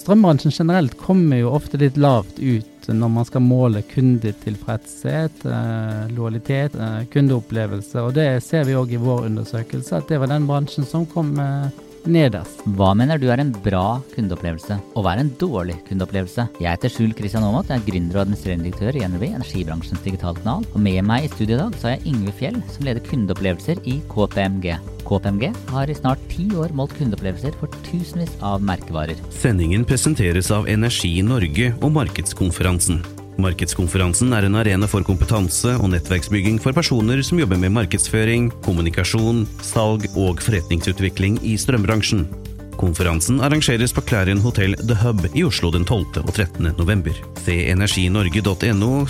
Strømbransjen generelt kommer jo ofte litt lavt ut når man skal måle kundetilfredshet, eh, lojalitet, eh, kundeopplevelse. Og det ser vi òg i vår undersøkelse, at det var den bransjen som kom eh, nederst. Hva mener du er en bra kundeopplevelse, og hva er en dårlig kundeopplevelse? Jeg heter Skjul Kristian Aamodt, jeg er gründer og administrerende direktør i NRB, energibransjens digitalkanal. Og med meg i studio i dag så har jeg Yngve Fjell, som leder kundeopplevelser i KPMG. KPMG har i snart ti år målt kundeopplevelser for tusenvis av merkevarer. Sendingen presenteres av Energi Norge og Markedskonferansen. Markedskonferansen er en arena for kompetanse og nettverksbygging for personer som jobber med markedsføring, kommunikasjon, salg og forretningsutvikling i strømbransjen. Konferansen arrangeres på Clarion Hotel The Hub i Oslo den 12. og 13. november. Se energinorge.no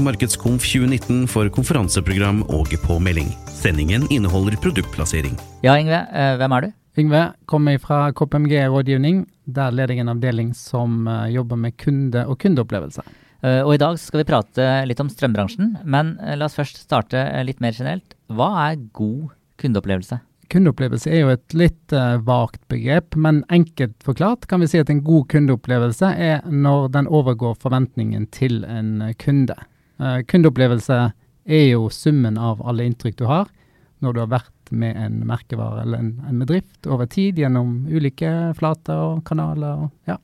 markedskonf 2019 for konferanseprogram og påmelding. Sendingen inneholder produktplassering. Ja, Yngve, eh, hvem er du? Yngve kommer fra KPMG rådgivning. Der leder jeg en avdeling som eh, jobber med kunde og kundeopplevelse. Uh, og i dag skal vi prate litt om strømbransjen, men la oss først starte litt mer generelt. Hva er god kundeopplevelse? Kundeopplevelse er jo et litt vagt begrep, men enkelt forklart kan vi si at en god kundeopplevelse er når den overgår forventningen til en kunde. kundeopplevelse er jo summen av alle inntrykk du har når du har vært med en merkevare eller en, en bedrift over tid gjennom ulike flater og kanaler. Og, ja.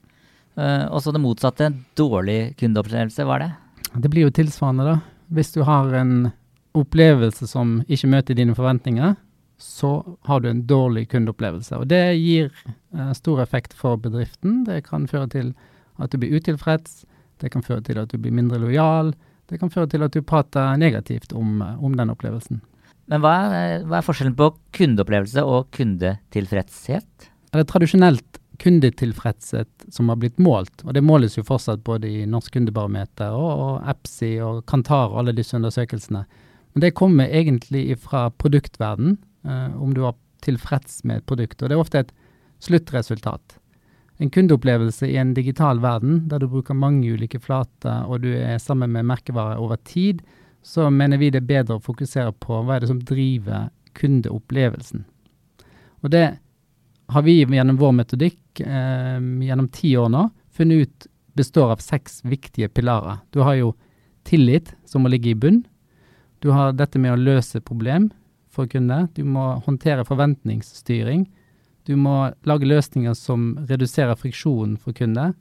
Uh, også det motsatte, dårlig kundeopplevelse, hva er det? Det blir jo tilsvarende, da. Hvis du har en opplevelse som ikke møter dine forventninger, så har du en dårlig kundeopplevelse. Og det gir uh, stor effekt for bedriften. Det kan føre til at du blir utilfreds, det kan føre til at du blir mindre lojal, det kan føre til at du prater negativt om, uh, om den opplevelsen. Men hva er, hva er forskjellen på kundeopplevelse og kundetilfredshet? Er det tradisjonelt kundetilfredshet som har blitt målt, og det måles jo fortsatt både i Norsk kundebarometer og, og EPSI og Kantar og alle disse undersøkelsene. Men det kommer egentlig fra produktverden, eh, om du var tilfreds med et produkt. Og det er ofte et sluttresultat. En kundeopplevelse i en digital verden, der du bruker mange ulike flater og du er sammen med merkevarer over tid, så mener vi det er bedre å fokusere på hva er det som driver kundeopplevelsen. Og det har vi gjennom vår metodikk eh, gjennom ti år nå funnet ut består av seks viktige pilarer. Du har jo tillit, som må ligge i bunn. Du har dette med å løse problem for kunder. Du må håndtere forventningsstyring. Du må lage løsninger som reduserer friksjonen for kunder.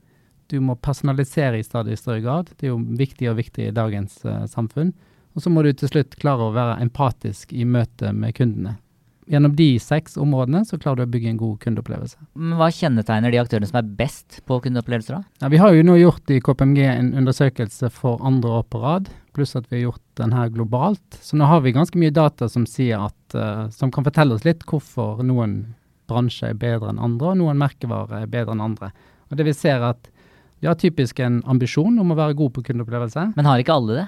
Du må personalisere i stadig større grad. Det er jo viktig og viktig i dagens uh, samfunn. Og så må du til slutt klare å være empatisk i møte med kundene gjennom de seks områdene så klarer du å bygge en god kundeopplevelse. Men Hva kjennetegner de aktørene som er best på kundeopplevelser? da? Ja, vi har jo nå gjort i KPMG en undersøkelse for andre år på rad, pluss at vi har gjort den her globalt. Så nå har vi ganske mye data som, at, uh, som kan fortelle oss litt hvorfor noen bransjer er bedre enn andre, og noen merkevarer er bedre enn andre. Og det vi ser at de har typisk en ambisjon om å være god på kundeopplevelse. Men har ikke alle det?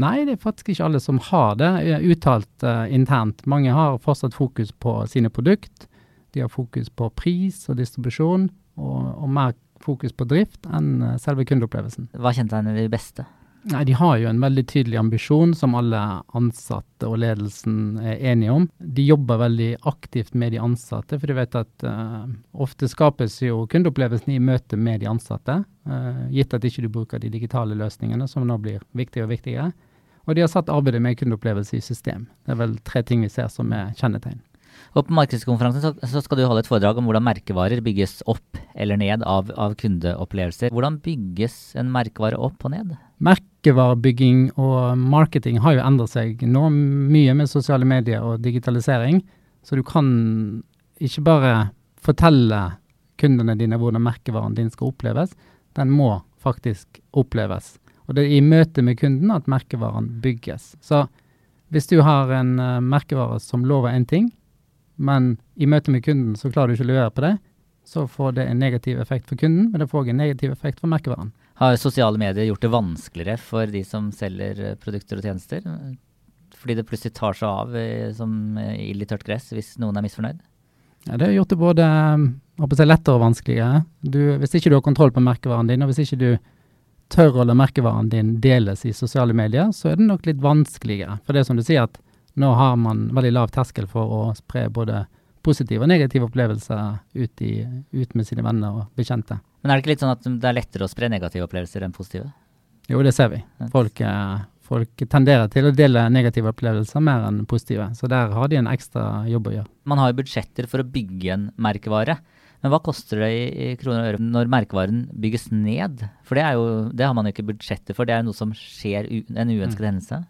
Nei, det er faktisk ikke alle som har det uttalt uh, internt. Mange har fortsatt fokus på sine produkt. De har fokus på pris og distribusjon, og, og mer fokus på drift enn uh, selve kundeopplevelsen. Hva kjennetegner de beste? Nei, De har jo en veldig tydelig ambisjon, som alle ansatte og ledelsen er enige om. De jobber veldig aktivt med de ansatte, for de vet at uh, ofte skapes jo kundeopplevelsen i møte med de ansatte, uh, gitt at ikke du bruker de digitale løsningene, som nå blir viktigere og viktigere. Og de har satt arbeidet med kundeopplevelse i system. Det er vel tre ting vi ser som er kjennetegn. Og På markedskonferansen så, så, skal du holde et foredrag om hvordan merkevarer bygges opp eller ned av, av kundeopplevelser. Hvordan bygges en merkevare opp og ned? Merkevarebygging og marketing har jo endret seg nå mye med sosiale medier og digitalisering. Så du kan ikke bare fortelle kundene dine hvordan merkevaren din skal oppleves. Den må faktisk oppleves. Og det er i møte med kunden at merkevaren bygges. Så hvis du har en uh, merkevare som lover én ting, men i møte med kunden så klarer du ikke å levere på det, så får det en negativ effekt for kunden, men det får også en negativ effekt for merkevaren. Har sosiale medier gjort det vanskeligere for de som selger eh, produkter og tjenester? Fordi det plutselig tar seg av eh, som ild i tørt gress hvis noen er misfornøyd? Ja, det har gjort det både lettere og vanskeligere. Du, hvis ikke du har kontroll på merkevaren din, og hvis ikke du tør å la merkevaren din deles i sosiale medier, så er det nok litt vanskeligere. For det er som du sier, at nå har man veldig lav terskel for å spre både positive og negative opplevelser ut, i, ut med sine venner og bekjente. Men er det ikke litt sånn at det er lettere å spre negative opplevelser enn positive? Jo, det ser vi. Folk, eh, folk tenderer til å dele negative opplevelser mer enn positive. Så der har de en ekstra jobb å gjøre. Man har jo budsjetter for å bygge en merkevare. Men hva koster det i, kroner og øre når merkevaren bygges ned? For det, jo, det har man jo ikke budsjettet for, det er jo noe som skjer, en uønsket hendelse.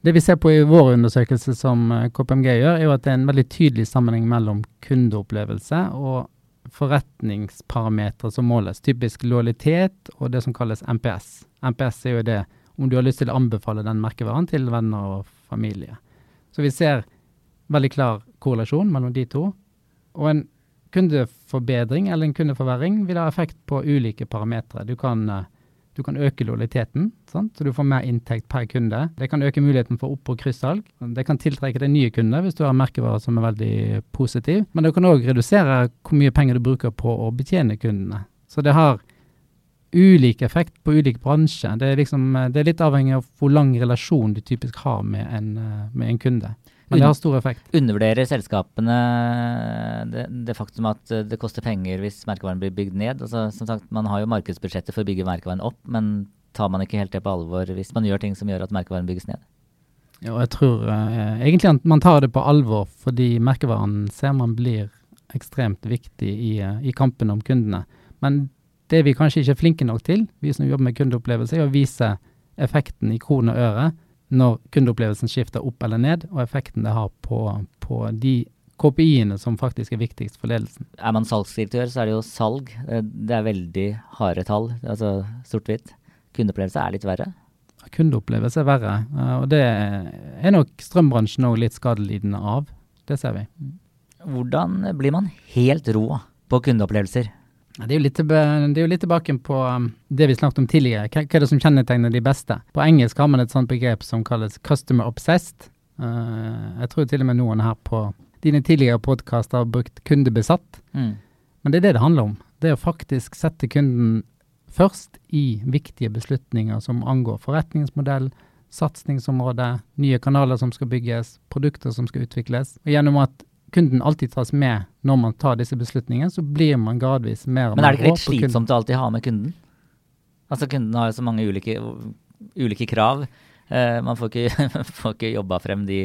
Det vi ser på i vår undersøkelse som eh, KPMG gjør, er jo at det er en veldig tydelig sammenheng mellom kundeopplevelse og forretningsparametere som måles. Typisk lojalitet og det som kalles MPS. MPS er jo det om du har lyst til å anbefale den merkevaren til venner og familie. Så vi ser veldig klar korrelasjon mellom de to. Og en kundeforbedring eller en kundeforverring vil ha effekt på ulike parametere. Du kan uh, du kan øke lojaliteten, så du får mer inntekt per kunde. Det kan øke muligheten for opp- og kryssalg. Det kan tiltrekke deg nye kunder hvis du har merkevarer som er veldig positiv. Men det kan òg redusere hvor mye penger du bruker på å betjene kundene. Så det har ulik effekt på ulik bransje. Det er, liksom, det er litt avhengig av hvor lang relasjon du typisk har med en, med en kunde. Men det har stor effekt. Undervurderer selskapene det, det, faktum at det koster penger hvis merkevaren blir bygd ned? Altså, som sagt, Man har jo markedsbudsjettet for å bygge merkevaren opp, men tar man ikke helt det på alvor hvis man gjør ting som gjør at merkevaren bygges ned? Jo, jeg tror eh, egentlig at man tar det på alvor, fordi merkevaren ser man blir ekstremt viktig i, uh, i kampen om kundene. Men det vi kanskje ikke er flinke nok til, vi som jobber med kundeopplevelse, er å vise effekten i kroner og øre når kundeopplevelsen skifter opp eller ned, og effekten det har på, på de KPI-ene som faktisk er viktigst for ledelsen. Er man salgsdirektør, så er det jo salg. Eh, det er veldig harde tall, altså sort-hvitt. Kundeopplevelse er litt verre? Kundeopplevelse er verre, eh, og det er nok strømbransjen òg litt skadelidende av. Det ser vi. Hvordan blir man helt rå på kundeopplevelser? Det er, jo litt, tilbake på um, det vi snakket om tidligere. Hva, hva, er det som kjennetegner de beste? På engelsk har man et sånt begrep som kalles 'customer obsessed'. Uh, jeg tror til og med noen her på dine tidligere podkaster har brukt 'kundebesatt'. Mm. Men det er det det handler om. Det er å faktisk sette kunden først i viktige beslutninger som angår forretningsmodell, satsingsområde, nye kanaler som skal bygges, produkter som skal utvikles. Og gjennom at kunden alltid tas med når man tar disse beslutningene, så blir man gradvis mer og mer Men er det ikke litt slitsomt å alltid ha med kunden? Altså Kunden har jo så mange ulike, ulike krav. Uh, man får ikke, får ikke jobba frem de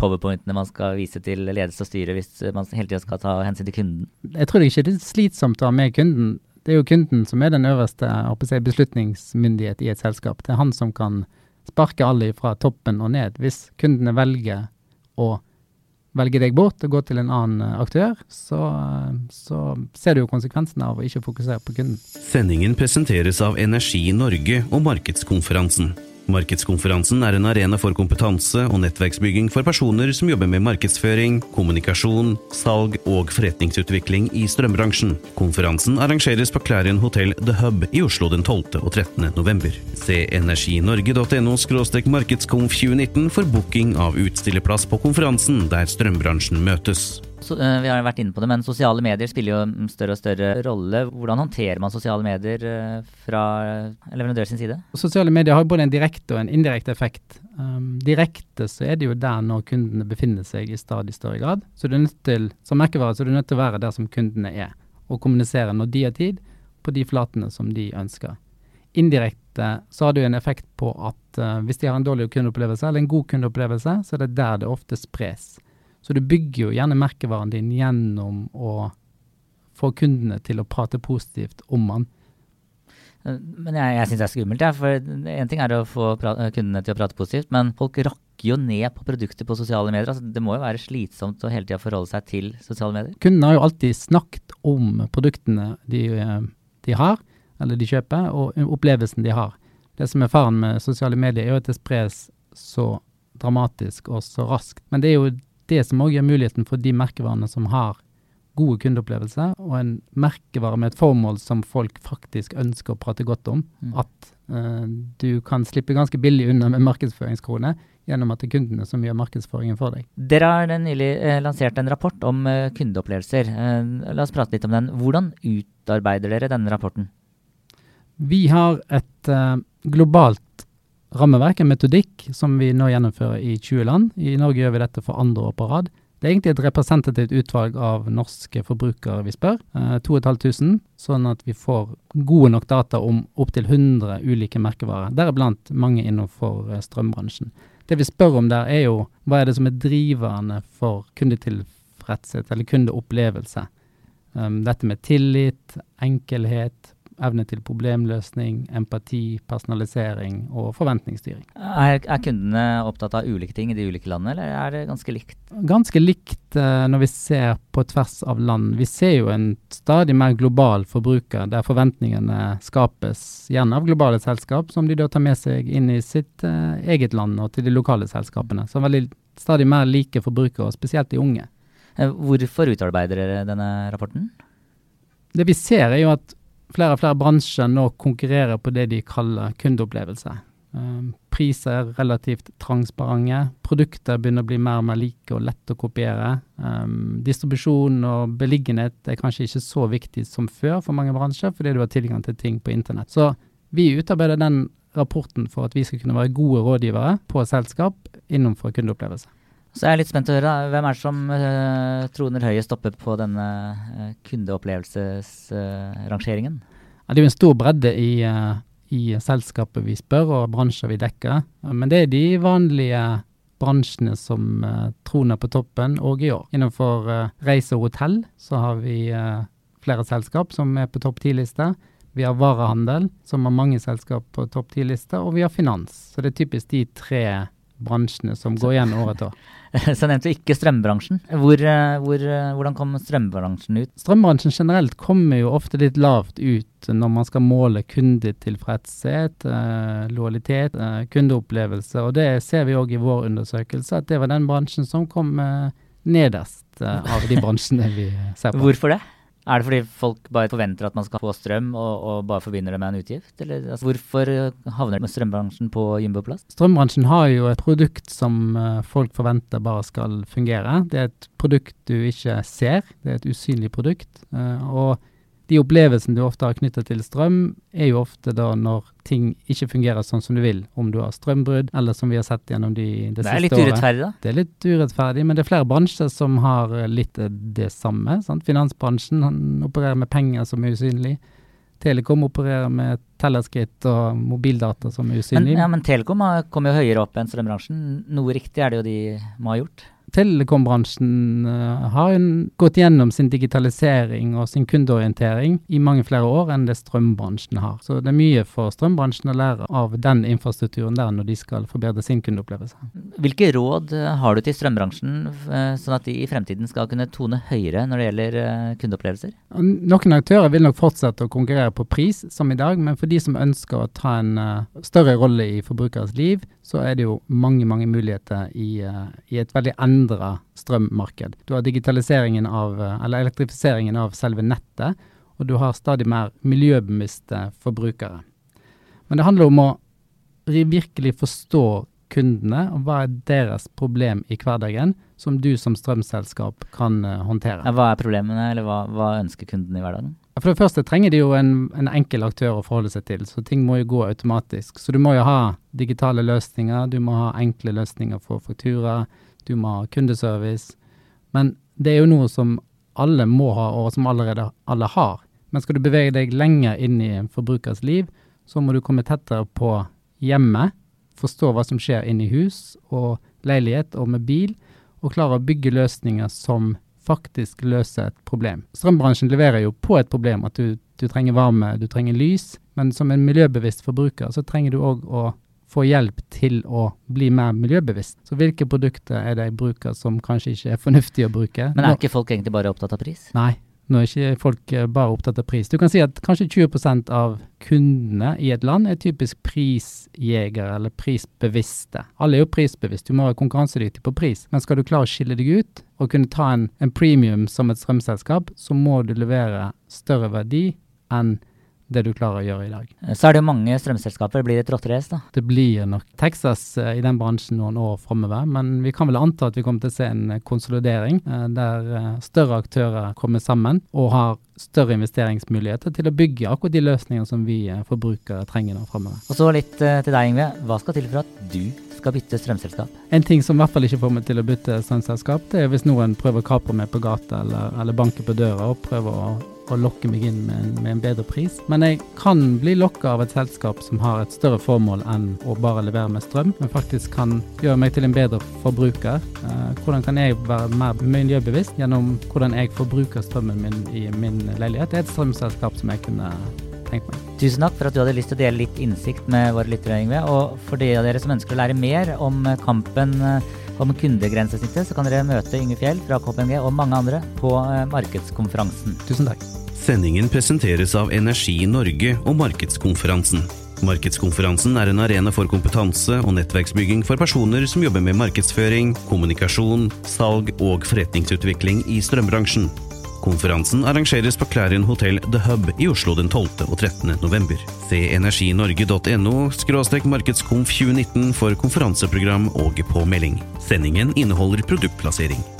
powerpointene man skal vise til ledelse og styre hvis man hele tida skal ta hensyn til kunden. Jeg tror ikke det er slitsomt å ha med kunden. Det er jo kunden som er den øverste si, beslutningsmyndighet i et selskap. Det er han som kan sparke alle fra toppen og ned. Hvis kundene velger å velger deg bort og går til en annen eh, aktør, så, eh, så, ser du jo konsekvensene av å ikke fokusere på kunden. Sendingen presenteres av Energi Norge og Markedskonferansen. Markedskonferansen er en arena for kompetanse og nettverksbygging for personer som jobber med markedsføring, kommunikasjon, salg og forretningsutvikling i strømbransjen. Konferansen arrangeres på Clarion Hotel The Hub i Oslo den 12. og 13. november. Se energinorge.no markedskonf 2019 for booking av utstillerplass på konferansen der strømbransjen møtes. Uh, vi har vært inne på det, men Sosiale medier spiller jo en større og større rolle. Hvordan håndterer man sosiale medier uh, fra leverandør sin side? Sosiale medier har både en direkte og en indirekte effekt. Um, direkte så er det jo der når kundene befinner seg i stadig større grad. Så du er nødt til, Som merkevare så er du nødt til å være der som kundene er, og kommunisere når de har tid, på de flatene som de ønsker. Indirekte så har det jo en effekt på at uh, hvis de har en dårlig kundeopplevelse eller en god kundeopplevelse, så er det der det ofte spres. Så du bygger jo gjerne merkevaren din gjennom å få kundene til å prate positivt om den. Eh, men jeg, jeg syns det er skummelt, ja, for én ting er å få kundene til å prate positivt, men folk rakker jo ned på produkter på sosiale medier. Altså, det må jo være slitsomt å hele tida forholde seg til sosiale medier? Kundene har jo alltid snakket om produktene de, de har, eller de kjøper, og opplevelsen de har. Det som er faren med sosiale medier, er jo at det spres så dramatisk og så raskt. Men det er jo det som òg gir muligheten for de merkevarene som har gode kundeopplevelser, og en merkevare med et formål som folk faktisk ønsker å prate godt om. Mm. At uh, du kan slippe ganske billig unna med markedsføringskroner gjennom at det er kundene som gjør markedsføringen for deg. Dere har nylig eh, lansert en rapport om eh, kundeopplevelser. Eh, la oss prate litt om den. Hvordan utarbeider dere denne rapporten? Vi har et eh, globalt rammeverk, en metodikk, som vi nå gjennomfører i 20 land. I Norge gjør vi dette for andre år på rad. Det er egentlig et representativt utvalg av norske forbrukere vi spør, eh, 2500, sånn at vi får gode nok data om opptil 100 ulike merkevarer, deriblant mange innenfor eh, strømbransjen. Det vi spør om der er jo hva er det som er driverne for kundetilfredshet eller kundeopplevelse. Um, dette med tillit, enkelhet, evne til problemløsning, empati, personalisering og forventningsstyring. Er, er, kundene opptatt av ulike ting i de ulike landene, eller er det ganske likt? Ganske likt uh, når vi ser på tvers av land. Vi ser jo en stadig mer global forbruker, der forventningene skapes gjerne av globale selskap, som de da tar med seg inn i sitt uh, eget land og til de lokale selskapene. Så veldig stadig mer like forbrukere, spesielt de unge. Eh, hvorfor utarbeider dere denne rapporten? Det vi ser er jo at flere og flere bransjer nå konkurrerer på det de kaller kundeopplevelse. Um, priser er relativt transparente. Produkter begynner å bli mer og mer like og lett å kopiere. Um, distribusjon og beliggenhet er kanskje ikke så viktig som før for mange bransjer, fordi du har tilgang til ting på internett. Så vi utarbeider den rapporten for at vi skal kunne være gode rådgivere på selskap innenfor kundeopplevelse. Så jeg er litt spent å høre, hvem er det som uh, troner høyest oppe på denne uh, kundeopplevelsesrangeringen? Uh, ja, det er jo en stor bredde i, i selskapet vi spør, og bransjer vi dekker. Men det er de vanlige bransjene som troner på toppen òg i år. Innenfor reise og hotell så har vi flere selskap som er på topp ti-liste. Vi har varehandel, som har mange selskap på topp ti-liste, og vi har finans. Så det er typisk de tre bransjene som går igjen år etter år. Så nevnte du ikke strømbransjen. Hvor, eh, hvor, eh, hvordan kom strømbransjen ut? Strømbransjen generelt kommer jo ofte litt lavt ut når man skal måle kundetilfredshet, eh, lojalitet, kundeopplevelse. Og det ser vi òg i vår undersøkelse, at det var den bransjen som kom nederst av de bransjene vi ser på. Hvorfor det? Er det fordi folk bare forventer at man skal få strøm, og, og bare forbinder det med en utgift? Eller, altså, hvorfor havner strømbransjen på jumboplass? Strømbransjen har jo et produkt som uh, folk forventer bare skal fungere. Det er et produkt du ikke ser, det er et usynlig produkt. Uh, og de opplevelsene du ofte har knyttet til strøm, er jo ofte da når ting ikke fungerer sånn som du vil. Om du har strømbrudd, eller som vi har sett gjennom de, det, det siste året. Det er litt urettferdig, da? Det er litt urettferdig, men det er flere bransjer som har litt det samme. Sant? Finansbransjen han opererer med penger som er usynlig. Telekom opererer med tellerskritt og mobildata som er usynlig. Men, ja, men Telekom kommer jo høyere opp enn strømbransjen. Noe riktig er det jo de må ha gjort? Telekombransjen uh, har gått gjennom sin digitalisering og sin kundeorientering i mange flere år enn det strømbransjen har. Så det er mye for strømbransjen å lære av den infrastrukturen der når de skal forbedre sin kundeopplevelse. Hvilke råd uh, har du til strømbransjen, uh, sånn at de i fremtiden skal kunne tone høyere når det gjelder kundeopplevelser? Noen aktører vil nok fortsette å konkurrere på pris, som i dag, men for de som ønsker å ta en større rolle i forbrukeres liv, så er det jo mange, mange muligheter i, i et veldig endret endra strømmarked. Du har digitaliseringen av, eller elektrifiseringen av selve nettet, og du har stadig mer miljøbevisste forbrukere. Men det handler om å virkelig forstå kundene, og hva er deres problem i hverdagen, som du som strømselskap kan uh, håndtere. Hva er problemene, eller hva, hva ønsker kundene i hverdagen? For det første trenger de jo en, en, enkel aktør å forholde seg til, så ting må jo gå automatisk. Så du må jo ha digitale løsninger, du må ha enkle løsninger for faktura, du må ha kundeservice. Men det er jo noe som alle må ha, og som allerede alle har. Men skal du bevege deg lenger inn i en forbrukers liv, så må du komme tettere på hjemmet, forstå hva som skjer inne i hus og leilighet og med bil, og klare å bygge løsninger som faktisk løser et problem. Strømbransjen leverer jo på et problem, at du, du trenger varme, du trenger lys, men som en miljøbevisst forbruker så trenger du òg å få hjelp til å bli mer miljøbevisst. Så hvilke produkter er det jeg bruker som kanskje ikke er fornuftig å bruke? Men er ikke folk egentlig bare opptatt av pris? Nei, nå er ikke folk eh, bare opptatt av pris. Du kan si at kanskje 20% av kundene i et land er typisk prisjegere eller prisbevisste. Alle er jo prisbevisste, du må være konkurransedyktig på pris. Men skal du klare å skille deg ut og kunne ta en, en premium som et strømselskap, så må du levere større verdi enn det du klarer å gjøre i dag. Så er det jo mange strømselskaper. Blir det et rotterace, da? Det blir nok Texas eh, i den bransjen noen år framover, men vi kan vel anta at vi kommer til å se en konsolidering eh, der eh, større aktører kommer sammen og har større investeringsmuligheter til å bygge akkurat de løsningene som vi forbrukere trenger nå framover. Og så litt til deg, Yngve. Hva skal til for at du skal bytte strømselskap? En ting som i hvert fall ikke får meg til å bytte strømselskap, det er hvis noen prøver å kapre meg på gata eller, eller banker på døra og prøver å å lokke meg inn med en, med en, bedre pris. Men jeg kan bli lokka av et selskap som har et større formål enn å bare levere med strøm, men faktisk kan gjøre meg til en bedre forbruker. Eh, hvordan kan jeg være mer miljøbevisst gjennom hvordan jeg forbruker strømmen min i min leilighet? Det er et strømselskap som jeg kunne tenkt meg. Tusen takk for at du hadde lyst til å dele litt innsikt med våre lyttere, Yngve. Og for de av dere som ønsker å lære mer om kampen eh, om kundegrensesnittet, så kan dere møte Yngve Fjell fra KPMG og mange andre på eh, markedskonferansen. Tusen takk. Sendingen presenteres av Energi Norge og Markedskonferansen. Markedskonferansen er en arena for kompetanse og nettverksbygging for personer som jobber med markedsføring, kommunikasjon, salg og forretningsutvikling i strømbransjen. Konferansen arrangeres på Clarion Hotel The Hub i Oslo den 12. og 13. november. Se energinorge.no markedskonf 2019 for konferanseprogram og påmelding. Sendingen inneholder produktplassering.